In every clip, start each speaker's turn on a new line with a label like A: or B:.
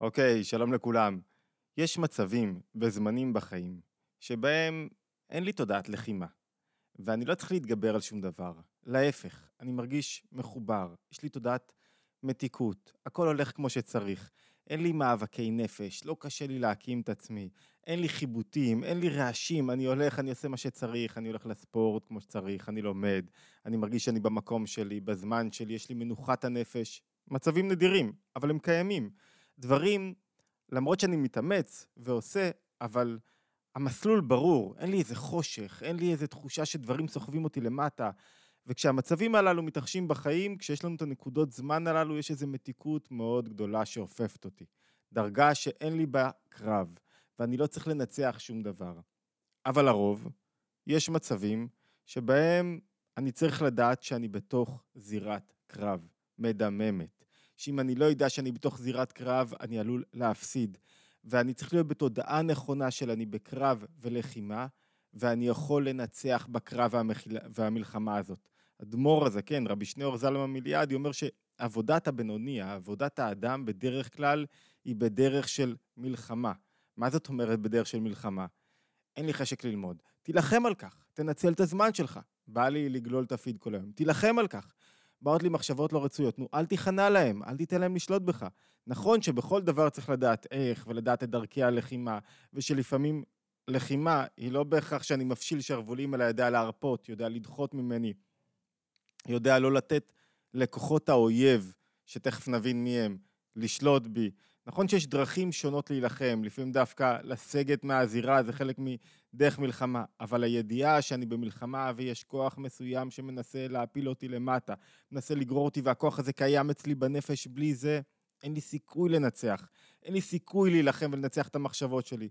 A: אוקיי, שלום לכולם. יש מצבים וזמנים בחיים שבהם אין לי תודעת לחימה, ואני לא צריך להתגבר על שום דבר. להפך, אני מרגיש מחובר, יש לי תודעת מתיקות, הכל הולך כמו שצריך. אין לי מאבקי נפש, לא קשה לי להקים את עצמי, אין לי חיבוטים, אין לי רעשים, אני הולך, אני עושה מה שצריך, אני הולך לספורט כמו שצריך, אני לומד, אני מרגיש שאני במקום שלי, בזמן שלי, יש לי מנוחת הנפש. מצבים נדירים, אבל הם קיימים. דברים, למרות שאני מתאמץ ועושה, אבל המסלול ברור, אין לי איזה חושך, אין לי איזה תחושה שדברים סוחבים אותי למטה. וכשהמצבים הללו מתרחשים בחיים, כשיש לנו את הנקודות זמן הללו, יש איזו מתיקות מאוד גדולה שאופפת אותי. דרגה שאין לי בה קרב, ואני לא צריך לנצח שום דבר. אבל לרוב, יש מצבים שבהם אני צריך לדעת שאני בתוך זירת קרב, מדממת. שאם אני לא אדע שאני בתוך זירת קרב, אני עלול להפסיד. ואני צריך להיות בתודעה נכונה של אני בקרב ולחימה, ואני יכול לנצח בקרב והמחיל... והמלחמה הזאת. אדמו"ר הזה, כן, רבי שניאור זלמה מיליאדי, אומר שעבודת הבינוני, עבודת האדם בדרך כלל היא בדרך של מלחמה. מה זאת אומרת בדרך של מלחמה? אין לי חשק ללמוד. תילחם על כך, תנצל את הזמן שלך. בא לי לגלול את הפיד כל היום. תילחם על כך. באות לי מחשבות לא רצויות. נו, אל תיכנע להם, אל תיתן להם לשלוט בך. נכון שבכל דבר צריך לדעת איך, ולדעת את דרכי הלחימה, ושלפעמים לחימה היא לא בהכרח שאני מפשיל שרוולים, אלא יודע להרפות, יודע לדחות ממני, יודע לא לתת לכוחות האויב, שתכף נבין מי הם, לשלוט בי. נכון שיש דרכים שונות להילחם, לפעמים דווקא לסגת מהזירה זה חלק מדרך מלחמה, אבל הידיעה שאני במלחמה ויש כוח מסוים שמנסה להפיל אותי למטה, מנסה לגרור אותי והכוח הזה קיים אצלי בנפש, בלי זה אין לי סיכוי לנצח, אין לי סיכוי להילחם ולנצח את המחשבות שלי.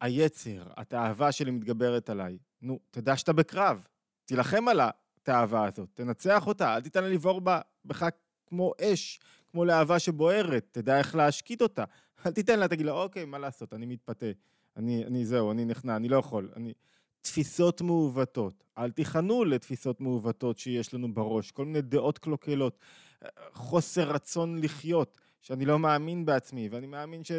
A: היצר, התאווה שלי מתגברת עליי. נו, תדע שאתה בקרב, תילחם על התאווה הזאת, תנצח אותה, אל תיתן לה לבעור בך כמו אש, כמו להבה שבוערת, תדע איך להשקיט אותה. אל תיתן לה, תגיד לה, אוקיי, מה לעשות, אני מתפתה. אני, אני זהו, אני נכנע, אני לא יכול. אני... תפיסות מעוותות. אל תיכנעו לתפיסות מעוותות שיש לנו בראש, כל מיני דעות קלוקלות, חוסר רצון לחיות, שאני לא מאמין בעצמי, ואני מאמין ש...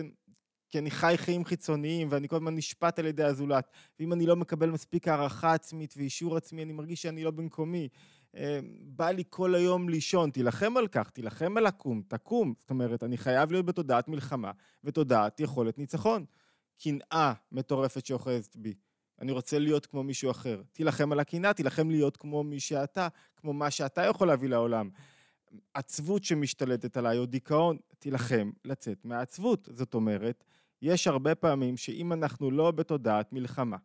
A: כי אני חי חיים חיצוניים, ואני כל הזמן נשפט על ידי הזולת, ואם אני לא מקבל מספיק הערכה עצמית ואישור עצמי, אני מרגיש שאני לא במקומי. אה, בא לי כל היום לישון, תילחם על כך, תילחם על לקום, תקום. זאת אומרת, אני חייב להיות בתודעת מלחמה ותודעת יכולת ניצחון. קנאה מטורפת שאוחזת בי. אני רוצה להיות כמו מישהו אחר. תילחם על הקנאה, תילחם להיות כמו מי שאתה, כמו מה שאתה יכול להביא לעולם. עצבות שמשתלטת עליי, או דיכאון, תילחם לצאת מהעצבות. זאת אומרת, יש הרבה פעמים שאם אנחנו לא בתודעת מלחמה,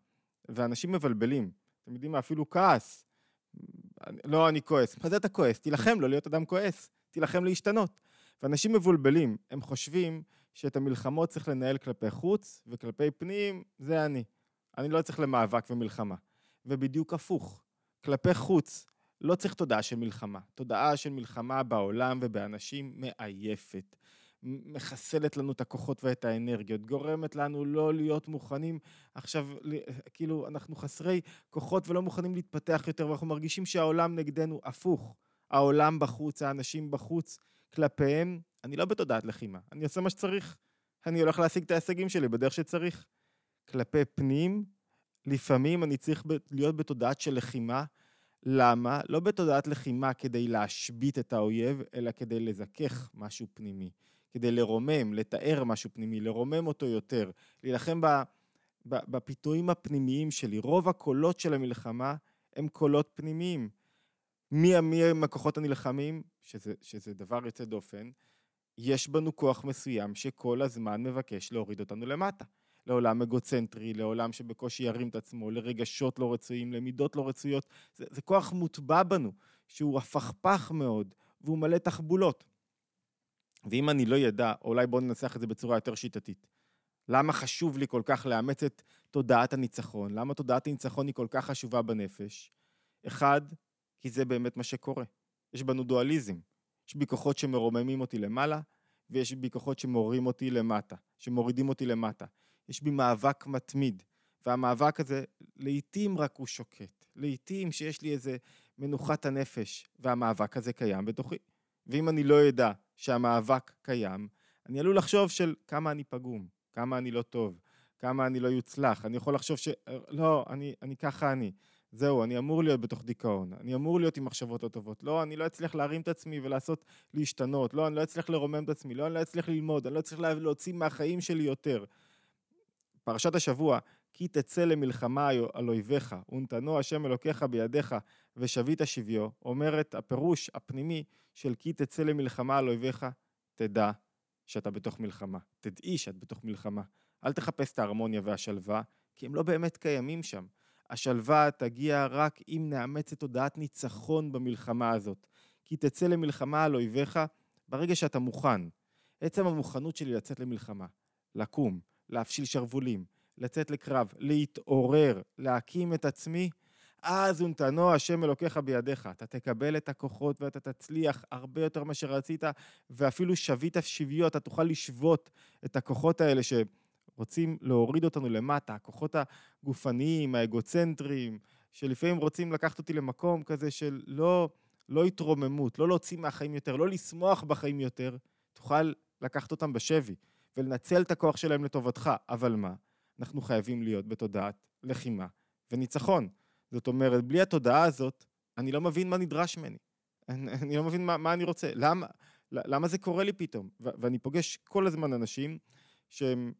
A: ואנשים מבלבלים, אתם יודעים מה, אפילו כעס, לא, אני כועס. מה זה אתה כועס? תילחם לא להיות אדם כועס, תילחם להשתנות. ואנשים מבולבלים, הם חושבים שאת המלחמות צריך לנהל כלפי חוץ, וכלפי פנים, זה אני. אני לא צריך למאבק ומלחמה. ובדיוק הפוך, כלפי חוץ, לא צריך תודעה של מלחמה. תודעה של מלחמה בעולם ובאנשים מעייפת. מחסלת לנו את הכוחות ואת האנרגיות, גורמת לנו לא להיות מוכנים עכשיו, כאילו, אנחנו חסרי כוחות ולא מוכנים להתפתח יותר, ואנחנו מרגישים שהעולם נגדנו הפוך. העולם בחוץ, האנשים בחוץ, כלפיהם, אני לא בתודעת לחימה, אני עושה מה שצריך. אני הולך להשיג את ההישגים שלי בדרך שצריך. כלפי פנים, לפעמים אני צריך להיות בתודעת של לחימה. למה? לא בתודעת לחימה כדי להשבית את האויב, אלא כדי לזכך משהו פנימי. כדי לרומם, לתאר משהו פנימי, לרומם אותו יותר, להילחם בפיתויים הפנימיים שלי. רוב הקולות של המלחמה הם קולות פנימיים. מי, מי הם הכוחות הנלחמים, שזה, שזה דבר יוצא דופן, יש בנו כוח מסוים שכל הזמן מבקש להוריד אותנו למטה. לעולם אגוצנטרי, לעולם שבקושי ירים את עצמו, לרגשות לא רצויים, למידות לא רצויות. זה, זה כוח מוטבע בנו, שהוא הפכפך מאוד, והוא מלא תחבולות. ואם אני לא ידע, אולי בואו ננסח את זה בצורה יותר שיטתית. למה חשוב לי כל כך לאמץ את תודעת הניצחון? למה תודעת הניצחון היא כל כך חשובה בנפש? אחד, כי זה באמת מה שקורה. יש בנו דואליזם. יש בי כוחות שמרוממים אותי למעלה, ויש בי כוחות שמורים אותי למטה, שמורידים אותי למטה. יש בי מאבק מתמיד, והמאבק הזה, לעתים רק הוא שוקט. לעתים שיש לי איזה מנוחת הנפש, והמאבק הזה קיים בתוכי. ואם אני לא אדע שהמאבק קיים, אני עלול לחשוב של כמה אני פגום, כמה אני לא טוב, כמה אני לא יוצלח. אני יכול לחשוב ש... לא, אני, אני ככה אני. זהו, אני אמור להיות בתוך דיכאון, אני אמור להיות עם מחשבות לא טובות. לא, אני לא אצליח להרים את עצמי ולעשות, להשתנות. לא, אני לא אצליח לרומם את עצמי. לא, אני לא אצליח ללמוד. אני לא אצליח להוציא מהחיים שלי יותר. פרשת השבוע, כי תצא למלחמה על אויביך, ונתנו השם אלוקיך בידיך, ושבית שביו, אומרת הפירוש הפנימי של כי תצא למלחמה על אויביך, תדע שאתה בתוך מלחמה. תדעי שאת בתוך מלחמה. אל תחפש את ההרמוניה והשלווה, כי הם לא באמת קיימים שם. השלווה תגיע רק אם נאמץ את תודעת ניצחון במלחמה הזאת. כי תצא למלחמה על אויביך ברגע שאתה מוכן. עצם המוכנות שלי לצאת למלחמה, לקום, להפשיל שרוולים, לצאת לקרב, להתעורר, להקים את עצמי, אז ונתנו השם אלוקיך בידיך. אתה תקבל את הכוחות ואתה תצליח הרבה יותר ממה שרצית, ואפילו שבית שביו, אתה תוכל לשבות את הכוחות האלה שרוצים להוריד אותנו למטה, הכוחות הגופניים, האגוצנטריים, שלפעמים רוצים לקחת אותי למקום כזה של לא, לא התרוממות, לא להוציא מהחיים יותר, לא לשמוח בחיים יותר, תוכל לקחת אותם בשבי ולנצל את הכוח שלהם לטובתך. אבל מה? אנחנו חייבים להיות בתודעת לחימה וניצחון. זאת אומרת, בלי התודעה הזאת, אני לא מבין מה נדרש ממני. אני, אני לא מבין מה, מה אני רוצה. למה, למה זה קורה לי פתאום? ו- ואני פוגש כל הזמן אנשים שהם,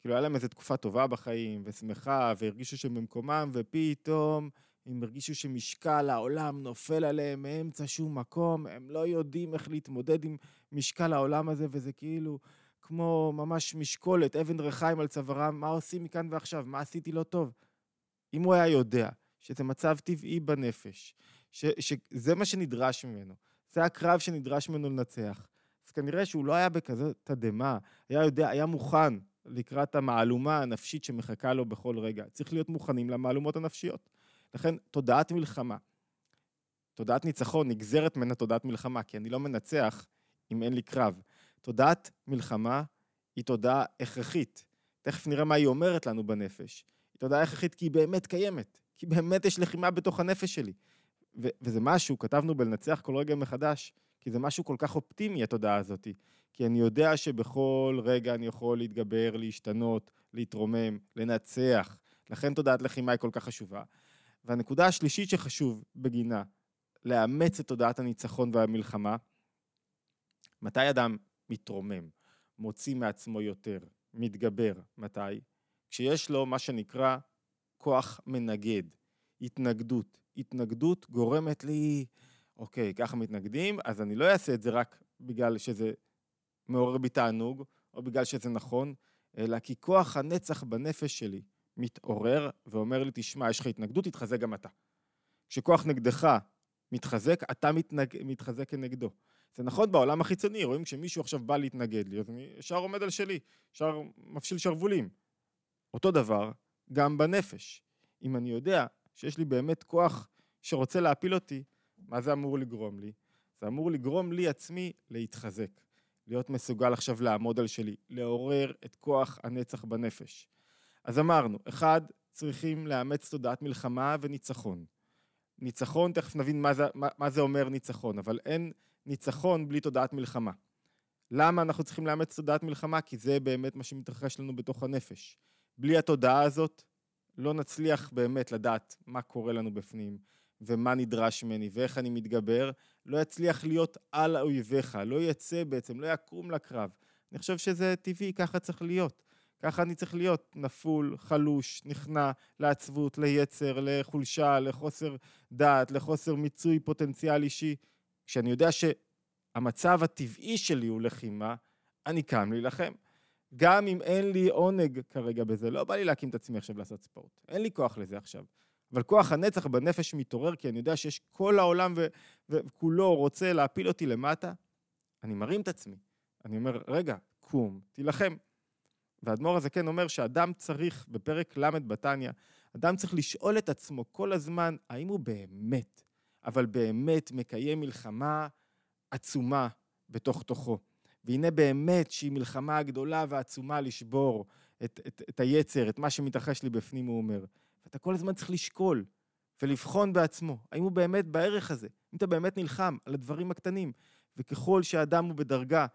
A: כאילו, היה להם איזו תקופה טובה בחיים, ושמחה, והרגישו שהם במקומם, ופתאום הם הרגישו שמשקל העולם נופל עליהם מאמצע שום מקום, הם לא יודעים איך להתמודד עם משקל העולם הזה, וזה כאילו כמו ממש משקולת, אבן ריחיים על צווארם, מה עושים מכאן ועכשיו? מה עשיתי לא טוב? אם הוא היה יודע שזה מצב טבעי בנפש, ש, שזה מה שנדרש ממנו, זה הקרב שנדרש ממנו לנצח, אז כנראה שהוא לא היה בכזאת תדהמה, היה יודע, היה מוכן לקראת המהלומה הנפשית שמחכה לו בכל רגע. צריך להיות מוכנים למהלומות הנפשיות. לכן, תודעת מלחמה, תודעת ניצחון נגזרת ממנה תודעת מלחמה, כי אני לא מנצח אם אין לי קרב. תודעת מלחמה היא תודעה הכרחית. תכף נראה מה היא אומרת לנו בנפש. היא תודעה הכרחית כי היא באמת קיימת, כי באמת יש לחימה בתוך הנפש שלי. ו- וזה משהו, כתבנו בלנצח כל רגע מחדש, כי זה משהו כל כך אופטימי, התודעה הזאת. כי אני יודע שבכל רגע אני יכול להתגבר, להשתנות, להתרומם, לנצח. לכן תודעת לחימה היא כל כך חשובה. והנקודה השלישית שחשוב בגינה, לאמץ את תודעת הניצחון והמלחמה, מתי אדם מתרומם, מוציא מעצמו יותר, מתגבר. מתי? כשיש לו מה שנקרא כוח מנגד, התנגדות. התנגדות גורמת לי, אוקיי, ככה מתנגדים, אז אני לא אעשה את זה רק בגלל שזה מעורר בי תענוג, או בגלל שזה נכון, אלא כי כוח הנצח בנפש שלי מתעורר ואומר לי, תשמע, יש לך התנגדות, תתחזק גם אתה. כשכוח נגדך מתחזק, אתה מתנג... מתחזק כנגדו. זה נכון בעולם החיצוני, רואים כשמישהו עכשיו בא להתנגד לי, אז אני ישר עומד על שלי, ישר מפשיל שרוולים. אותו דבר גם בנפש. אם אני יודע שיש לי באמת כוח שרוצה להפיל אותי, מה זה אמור לגרום לי? זה אמור לגרום לי עצמי להתחזק, להיות מסוגל עכשיו לעמוד על שלי, לעורר את כוח הנצח בנפש. אז אמרנו, אחד, צריכים לאמץ תודעת מלחמה וניצחון. ניצחון, תכף נבין מה זה, מה, מה זה אומר ניצחון, אבל אין ניצחון בלי תודעת מלחמה. למה אנחנו צריכים לאמץ תודעת מלחמה? כי זה באמת מה שמתרחש לנו בתוך הנפש. בלי התודעה הזאת, לא נצליח באמת לדעת מה קורה לנו בפנים, ומה נדרש ממני, ואיך אני מתגבר, לא יצליח להיות על אויביך, לא יצא בעצם, לא יקום לקרב. אני חושב שזה טבעי, ככה צריך להיות. ככה אני צריך להיות נפול, חלוש, נכנע לעצבות, ליצר, לחולשה, לחוסר דעת, לחוסר מיצוי פוטנציאל אישי. כשאני יודע שהמצב הטבעי שלי הוא לחימה, אני קם להילחם. גם אם אין לי עונג כרגע בזה, לא בא לי להקים את עצמי עכשיו לעשות ספורט. אין לי כוח לזה עכשיו. אבל כוח הנצח בנפש מתעורר, כי אני יודע שיש כל העולם וכולו רוצה להפיל אותי למטה. אני מרים את עצמי. אני אומר, רגע, קום, תילחם. והאדמו"ר הזה כן אומר שאדם צריך, בפרק ל' בתניא, אדם צריך לשאול את עצמו כל הזמן, האם הוא באמת, אבל באמת מקיים מלחמה עצומה בתוך תוכו. והנה באמת שהיא מלחמה גדולה ועצומה לשבור את, את, את היצר, את מה שמתרחש לי בפנים, הוא אומר. ואתה כל הזמן צריך לשקול ולבחון בעצמו, האם הוא באמת בערך הזה, אם אתה באמת נלחם על הדברים הקטנים. וככל שאדם הוא בדרגה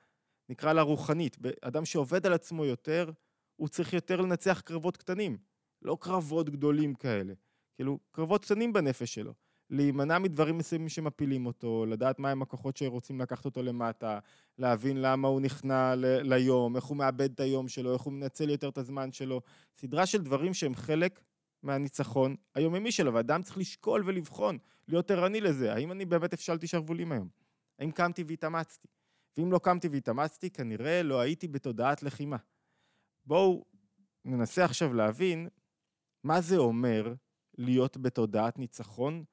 A: נקרא לה רוחנית. אדם שעובד על עצמו יותר, הוא צריך יותר לנצח קרבות קטנים, לא קרבות גדולים כאלה. כאילו, קרבות קטנים בנפש שלו. להימנע מדברים מסוימים שמפילים אותו, לדעת מהם הכוחות שרוצים לקחת אותו למטה, להבין למה הוא נכנע ל- ליום, איך הוא מאבד את היום שלו, איך הוא מנצל יותר את הזמן שלו. סדרה של דברים שהם חלק מהניצחון היומיומי שלו, ואדם צריך לשקול ולבחון, להיות ערני לזה. האם אני באמת הפשלתי שרוולים היום? האם קמתי והתאמצתי? ואם לא קמתי והתאמצתי, כנראה לא הייתי בתודעת לחימה. בואו ננסה עכשיו להבין מה זה אומר להיות בתודעת ניצחון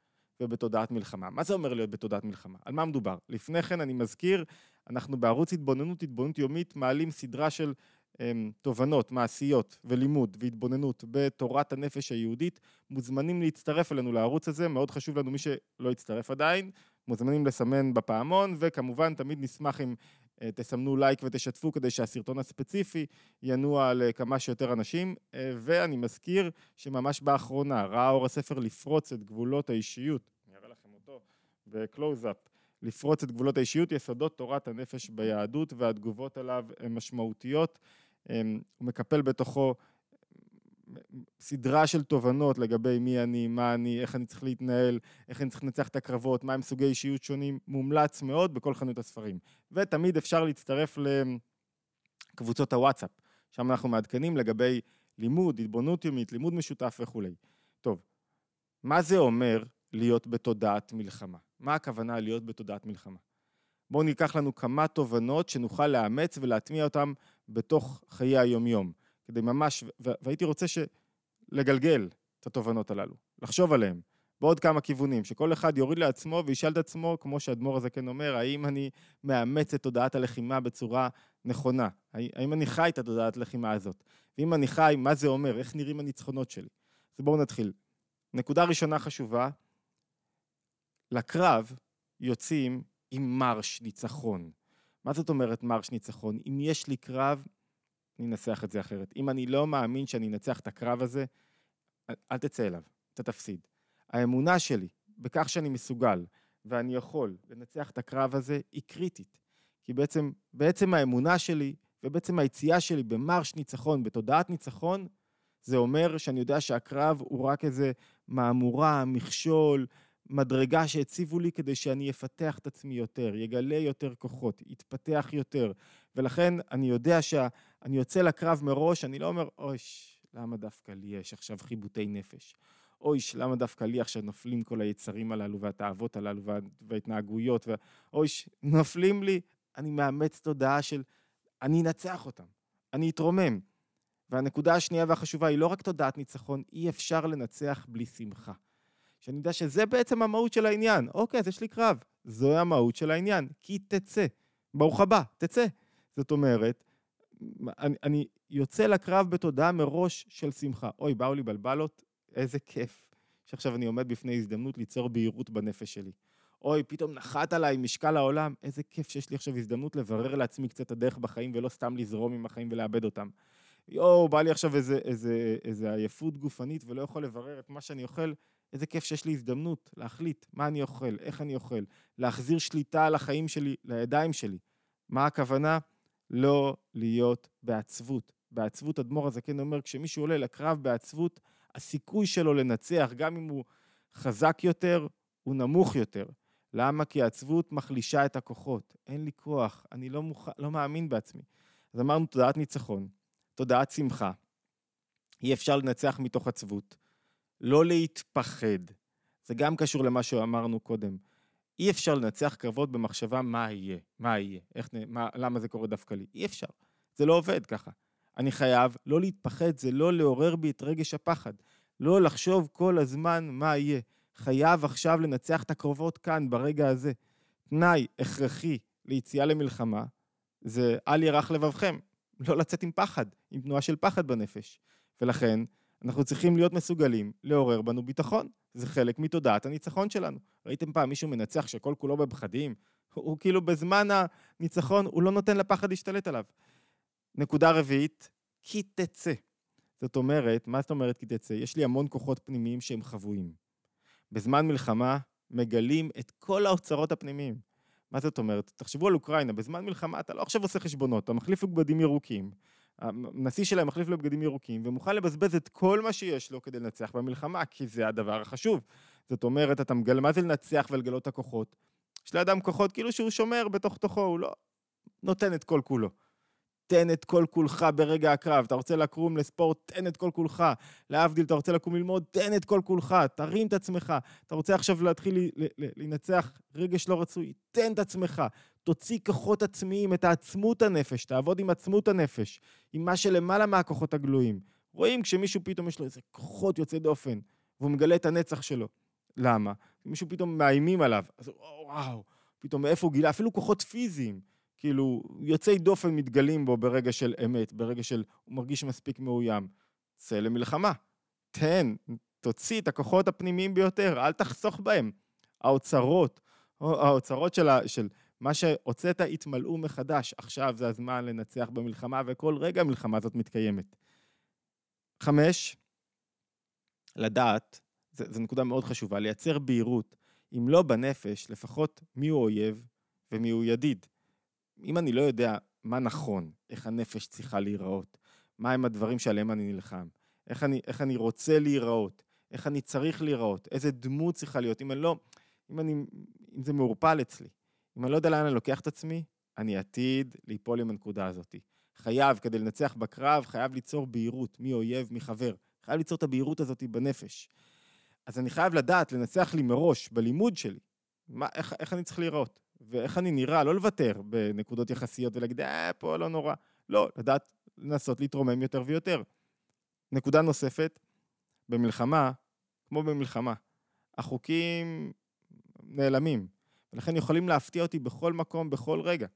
A: ובתודעת מלחמה. מה זה אומר להיות בתודעת מלחמה? על מה מדובר? לפני כן אני מזכיר, אנחנו בערוץ התבוננות, התבוננות יומית, מעלים סדרה של הם, תובנות מעשיות ולימוד והתבוננות בתורת הנפש היהודית. מוזמנים להצטרף אלינו לערוץ הזה, מאוד חשוב לנו מי שלא הצטרף עדיין, מוזמנים לסמן בפעמון, וכמובן תמיד נשמח אם אה, תסמנו לייק ותשתפו כדי שהסרטון הספציפי ינוע לכמה שיותר אנשים. אה, ואני מזכיר שממש באחרונה ראה אור הספר לפרוץ את גבולות האישיות, אני אראה לכם אותו בקלוז-אפ, לפרוץ את גבולות האישיות, יסודות תורת הנפש ביהדות והתגובות עליו הן משמעותיות. הוא מקפל בתוכו סדרה של תובנות לגבי מי אני, מה אני, איך אני צריך להתנהל, איך אני צריך לנצח את הקרבות, מהם סוגי אישיות שונים, מומלץ מאוד בכל חנות הספרים. ותמיד אפשר להצטרף לקבוצות הוואטסאפ, שם אנחנו מעדכנים לגבי לימוד, התבוננות יומית, לימוד משותף וכולי. טוב, מה זה אומר להיות בתודעת מלחמה? מה הכוונה להיות בתודעת מלחמה? בואו ניקח לנו כמה תובנות שנוכל לאמץ ולהטמיע אותן בתוך חיי היומיום. כדי ממש, והייתי רוצה לגלגל את התובנות הללו, לחשוב עליהן, בעוד כמה כיוונים, שכל אחד יוריד לעצמו וישאל את עצמו, כמו שאדמו"ר הזה כן אומר, האם אני מאמץ את תודעת הלחימה בצורה נכונה? האם אני חי את התודעת הלחימה הזאת? ואם אני חי, מה זה אומר? איך נראים הניצחונות שלי? אז בואו נתחיל. נקודה ראשונה חשובה, לקרב יוצאים עם מרש ניצחון. מה זאת אומרת מרש ניצחון? אם יש לי קרב, אני אנסח את זה אחרת. אם אני לא מאמין שאני אנצח את הקרב הזה, אל תצא אליו, אתה תפסיד. האמונה שלי בכך שאני מסוגל ואני יכול לנצח את הקרב הזה היא קריטית. כי בעצם, בעצם האמונה שלי ובעצם היציאה שלי במרש ניצחון, בתודעת ניצחון, זה אומר שאני יודע שהקרב הוא רק איזה מהמורה, מכשול, מדרגה שהציבו לי כדי שאני אפתח את עצמי יותר, יגלה יותר כוחות, יתפתח יותר. ולכן אני יודע שאני יוצא לקרב מראש, אני לא אומר, אויש, למה דווקא לי יש עכשיו חיבוטי נפש? אויש, למה דווקא לי עכשיו נופלים כל היצרים הללו והתאוות הללו וה... וההתנהגויות? וה... אויש, נופלים לי, אני מאמץ תודעה של אני אנצח אותם, אני אתרומם. והנקודה השנייה והחשובה היא לא רק תודעת ניצחון, אי אפשר לנצח בלי שמחה. שאני יודע שזה בעצם המהות של העניין. אוקיי, אז יש לי קרב. זוהי המהות של העניין, כי תצא. ברוך הבא, תצא. זאת אומרת, אני, אני יוצא לקרב בתודעה מראש של שמחה. אוי, באו לי בלבלות, איזה כיף שעכשיו אני עומד בפני הזדמנות ליצור בהירות בנפש שלי. אוי, פתאום נחת עליי משקל העולם, איזה כיף שיש לי עכשיו הזדמנות לברר לעצמי קצת הדרך בחיים ולא סתם לזרום עם החיים ולאבד אותם. יואו, בא לי עכשיו איזה, איזה, איזה עייפות גופנית ולא יכול לברר את מה שאני אוכל, איזה כיף שיש לי הזדמנות להחליט מה אני אוכל, איך אני אוכל, להחזיר שליטה על החיים שלי לידיים שלי. מה הכוונה? לא להיות בעצבות. בעצבות, אדמו"ר הזקן אומר, כשמישהו עולה לקרב בעצבות, הסיכוי שלו לנצח, גם אם הוא חזק יותר, הוא נמוך יותר. למה? כי העצבות מחלישה את הכוחות. אין לי כוח, אני לא, מוכ... לא מאמין בעצמי. אז אמרנו תודעת ניצחון, תודעת שמחה. אי אפשר לנצח מתוך עצבות. לא להתפחד. זה גם קשור למה שאמרנו קודם. אי אפשר לנצח קרבות במחשבה מה יהיה, מה יהיה, איך, מה, למה זה קורה דווקא לי. אי אפשר. זה לא עובד ככה. אני חייב לא להתפחד, זה לא לעורר בי את רגש הפחד. לא לחשוב כל הזמן מה יהיה. חייב עכשיו לנצח את הקרבות כאן, ברגע הזה. תנאי הכרחי ליציאה למלחמה זה אל ירח לבבכם. לא לצאת עם פחד, עם תנועה של פחד בנפש. ולכן, אנחנו צריכים להיות מסוגלים לעורר בנו ביטחון. זה חלק מתודעת הניצחון שלנו. ראיתם פעם מישהו מנצח שכל כולו בפחדים? הוא, הוא כאילו בזמן הניצחון, הוא לא נותן לפחד להשתלט עליו. נקודה רביעית, כי תצא. זאת אומרת, מה זאת אומרת כי תצא? יש לי המון כוחות פנימיים שהם חבויים. בזמן מלחמה מגלים את כל האוצרות הפנימיים. מה זאת אומרת? תחשבו על אוקראינה, בזמן מלחמה אתה לא עכשיו עושה חשבונות, אתה מחליף לבגדים ירוקים. הנשיא שלהם מחליף לו בגדים ירוקים, ומוכן לבזבז את כל מה שיש לו כדי לנצח במלחמה, כי זה הדבר החשוב. זאת אומרת, אתה מגלה מה זה לנצח ולגלות את הכוחות. יש לאדם כוחות כאילו שהוא שומר בתוך תוכו, הוא לא נותן את כל כולו. תן את כל כולך ברגע הקרב. אתה רוצה לקום לספורט, תן את כל כולך. להבדיל, אתה רוצה לקום ללמוד, תן את כל כולך. תרים את עצמך. אתה רוצה עכשיו להתחיל לנצח רגש לא רצוי, תן את עצמך. תוציא כוחות עצמיים, את העצמות הנפש, תעבוד עם עצמות הנפש, עם מה שלמעלה מהכוחות הגלויים. רואים כשמישהו פתאום יש לו איזה כוחות יוצא דופן, והוא מגלה את הנצח שלו. למה? מישהו פתאום מאיימים עליו, אז וואו, פתאום מאיפה הוא גילה? אפילו כוחות פיזיים. כאילו, יוצאי דופן מתגלים בו ברגע של אמת, ברגע של הוא מרגיש מספיק מאוים. צא למלחמה. תן, תוציא את הכוחות הפנימיים ביותר, אל תחסוך בהם. האוצרות, האוצרות של, ה, של מה שהוצאת התמלאו מחדש. עכשיו זה הזמן לנצח במלחמה, וכל רגע המלחמה הזאת מתקיימת. חמש, לדעת, זו נקודה מאוד חשובה, לייצר בהירות, אם לא בנפש, לפחות מיהו אויב ומיהו ידיד. אם אני לא יודע מה נכון, איך הנפש צריכה להיראות, מהם הדברים שעליהם אני נלחם, איך אני, איך אני רוצה להיראות, איך אני צריך להיראות, איזה דמות צריכה להיות, אם אני לא, אם, אני, אם זה מעורפל אצלי, אם אני לא יודע לאן אני לוקח את עצמי, אני עתיד ליפול עם הנקודה הזאת. חייב, כדי לנצח בקרב, חייב ליצור בהירות, מי אויב, מי חבר. חייב ליצור את הבהירות הזאת בנפש. אז אני חייב לדעת, לנצח לי מראש, בלימוד שלי, מה, איך, איך אני צריך להיראות. ואיך אני נראה, לא לוותר בנקודות יחסיות ולהגיד, אה, פה לא נורא. לא, לדעת לנסות להתרומם יותר ויותר. נקודה נוספת, במלחמה, כמו במלחמה, החוקים נעלמים, ולכן יכולים להפתיע אותי בכל מקום, בכל רגע.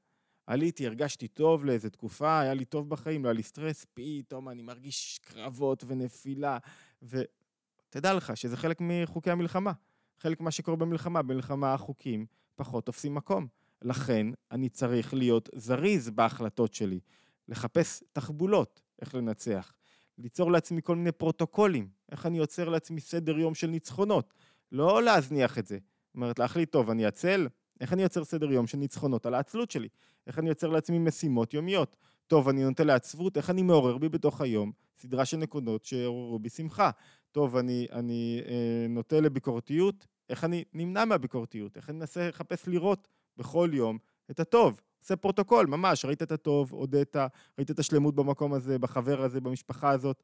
A: עליתי, הרגשתי טוב לאיזה תקופה, היה לי טוב בחיים, לא היה לי סטרס, פתאום אני מרגיש קרבות ונפילה, ותדע לך שזה חלק מחוקי המלחמה. חלק ממה שקורה במלחמה, במלחמה החוקים פחות תופסים מקום. לכן אני צריך להיות זריז בהחלטות שלי, לחפש תחבולות, איך לנצח, ליצור לעצמי כל מיני פרוטוקולים, איך אני יוצר לעצמי סדר יום של ניצחונות, לא להזניח את זה. אומרת, להחליט, טוב, אני עצל, איך אני יוצר סדר יום של ניצחונות על העצלות שלי? איך אני יוצר לעצמי משימות יומיות? טוב, אני נוטה לעצבות, איך אני מעורר בי בתוך היום סדרה של נקודות שעוררו בי שמחה? טוב, אני, אני אה, נוטה לביקורתיות, איך אני נמנע מהביקורתיות, איך אני מנסה לחפש לראות בכל יום את הטוב. עושה פרוטוקול, ממש, ראית את הטוב, הודית, ראית את השלמות במקום הזה, בחבר הזה, במשפחה הזאת.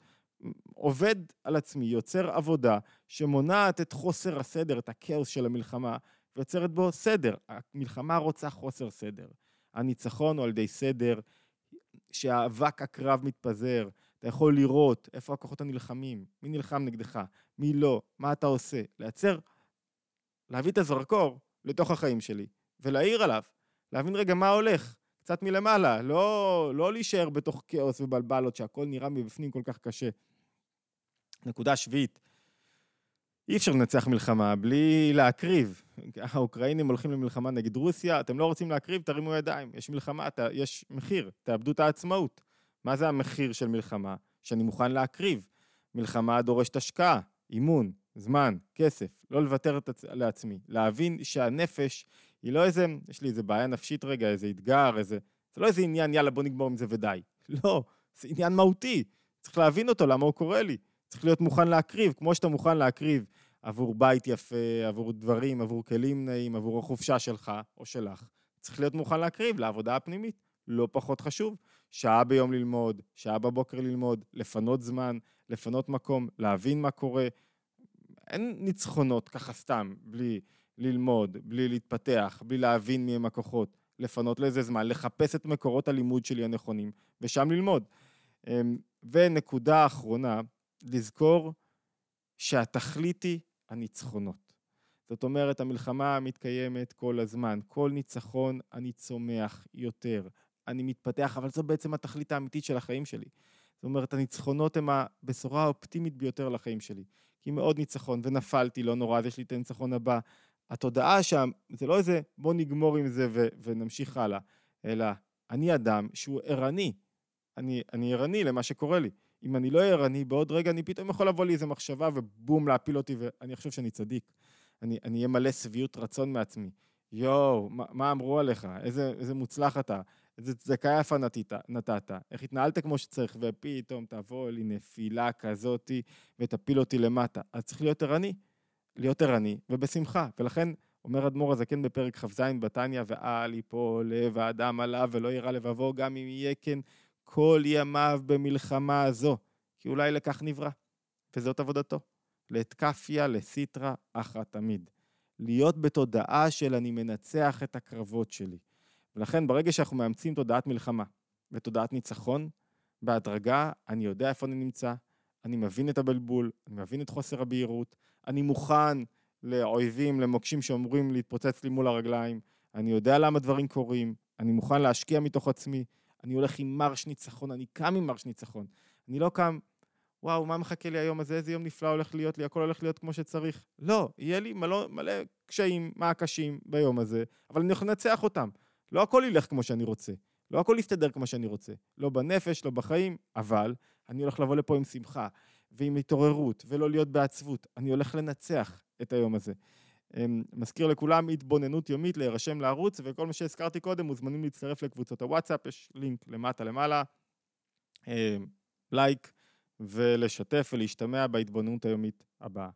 A: עובד על עצמי, יוצר עבודה שמונעת את חוסר הסדר, את הכאוס של המלחמה, ויוצרת בו סדר. המלחמה רוצה חוסר סדר. הניצחון הוא על ידי סדר, שהאבק הקרב מתפזר, אתה יכול לראות איפה הכוחות הנלחמים, מי נלחם נגדך, מי לא, מה אתה עושה. לייצר להביא את הזרקור לתוך החיים שלי ולהעיר עליו, להבין רגע מה הולך, קצת מלמעלה, לא, לא להישאר בתוך כאוס ובלבלות שהכל נראה מבפנים כל כך קשה. נקודה שביעית, אי אפשר לנצח מלחמה בלי להקריב. האוקראינים הולכים למלחמה נגד רוסיה, אתם לא רוצים להקריב, תרימו ידיים. יש מלחמה, ת, יש מחיר, תאבדו את העצמאות. מה זה המחיר של מלחמה? שאני מוכן להקריב. מלחמה דורשת השקעה, אימון, זמן, כסף, לא לוותר לעצמי, להבין שהנפש היא לא איזה, יש לי איזה בעיה נפשית רגע, איזה אתגר, איזה... זה לא איזה עניין, יאללה בוא נגמור עם זה ודי. לא, זה עניין מהותי, צריך להבין אותו, למה הוא קורה לי. צריך להיות מוכן להקריב, כמו שאתה מוכן להקריב עבור בית יפה, עבור דברים, עבור כלים נעים, עבור החופשה שלך או שלך. צריך להיות מוכן להקריב לעבודה הפנימית, לא פחות חשוב. שעה ביום ללמוד, שעה בבוקר ללמוד, לפנות זמן, לפנות מקום, להבין מה קורה, אין ניצחונות ככה סתם, בלי ללמוד, בלי להתפתח, בלי להבין מי הם הכוחות, לפנות לזה זמן, לחפש את מקורות הלימוד שלי הנכונים, ושם ללמוד. אמ, ונקודה אחרונה, לזכור שהתכלית היא הניצחונות. זאת אומרת, המלחמה מתקיימת כל הזמן. כל ניצחון אני צומח יותר, אני מתפתח, אבל זו בעצם התכלית האמיתית של החיים שלי. זאת אומרת, הניצחונות הם הבשורה האופטימית ביותר לחיים שלי. כי מאוד ניצחון, ונפלתי, לא נורא, אז יש לי את הניצחון הבא. התודעה שם, זה לא איזה בוא נגמור עם זה ו- ונמשיך הלאה, אלא אני אדם שהוא ערני. אני, אני ערני למה שקורה לי. אם אני לא ערני, בעוד רגע אני פתאום יכול לבוא לי איזה מחשבה ובום, להפיל אותי, ואני חושב שאני צדיק. אני אהיה מלא שביעות רצון מעצמי. יואו, מה, מה אמרו עליך? איזה, איזה מוצלח אתה. איזה צדקה יפה נתית, נתת. איך התנהלת כמו שצריך, ופתאום תבוא לי נפילה כזאתי ותפיל אותי למטה. אז צריך להיות ערני. להיות ערני ובשמחה. ולכן אומר אדמו"ר הזקן בפרק כ"ז בתניא, ואל יפול לב האדם עליו ולא יירא לבבו, גם אם יהיה כן כל ימיו במלחמה הזו, כי אולי לכך נברא. וזאת עבודתו. לאתקפיה לסיטרא אחרא תמיד. להיות בתודעה של אני מנצח את הקרבות שלי. ולכן ברגע שאנחנו מאמצים תודעת מלחמה ותודעת ניצחון, בהדרגה אני יודע איפה אני נמצא, אני מבין את הבלבול, אני מבין את חוסר הבהירות, אני מוכן לאויבים, למוקשים שאמורים להתפוצץ לי מול הרגליים, אני יודע למה דברים קורים, אני מוכן להשקיע מתוך עצמי, אני הולך עם מרש ניצחון, אני קם עם מרש ניצחון. אני לא קם, וואו, מה מחכה לי היום הזה, איזה יום נפלא הולך להיות לי, הכל הולך להיות כמו שצריך. לא, יהיה לי מלא, מלא קשיים, מה קשים ביום הזה, אבל אני הולך לנצח אותם. לא הכל ילך כמו שאני רוצה, לא הכל יסתדר כמו שאני רוצה. לא בנפש, לא בחיים, אבל אני הולך לבוא לפה עם שמחה ועם התעוררות ולא להיות בעצבות. אני הולך לנצח את היום הזה. אמ, מזכיר לכולם התבוננות יומית, להירשם לערוץ, וכל מה שהזכרתי קודם מוזמנים להצטרף לקבוצות הוואטסאפ, יש לינק למטה למעלה, אמ, לייק, ולשתף ולהשתמע בהתבוננות היומית הבאה.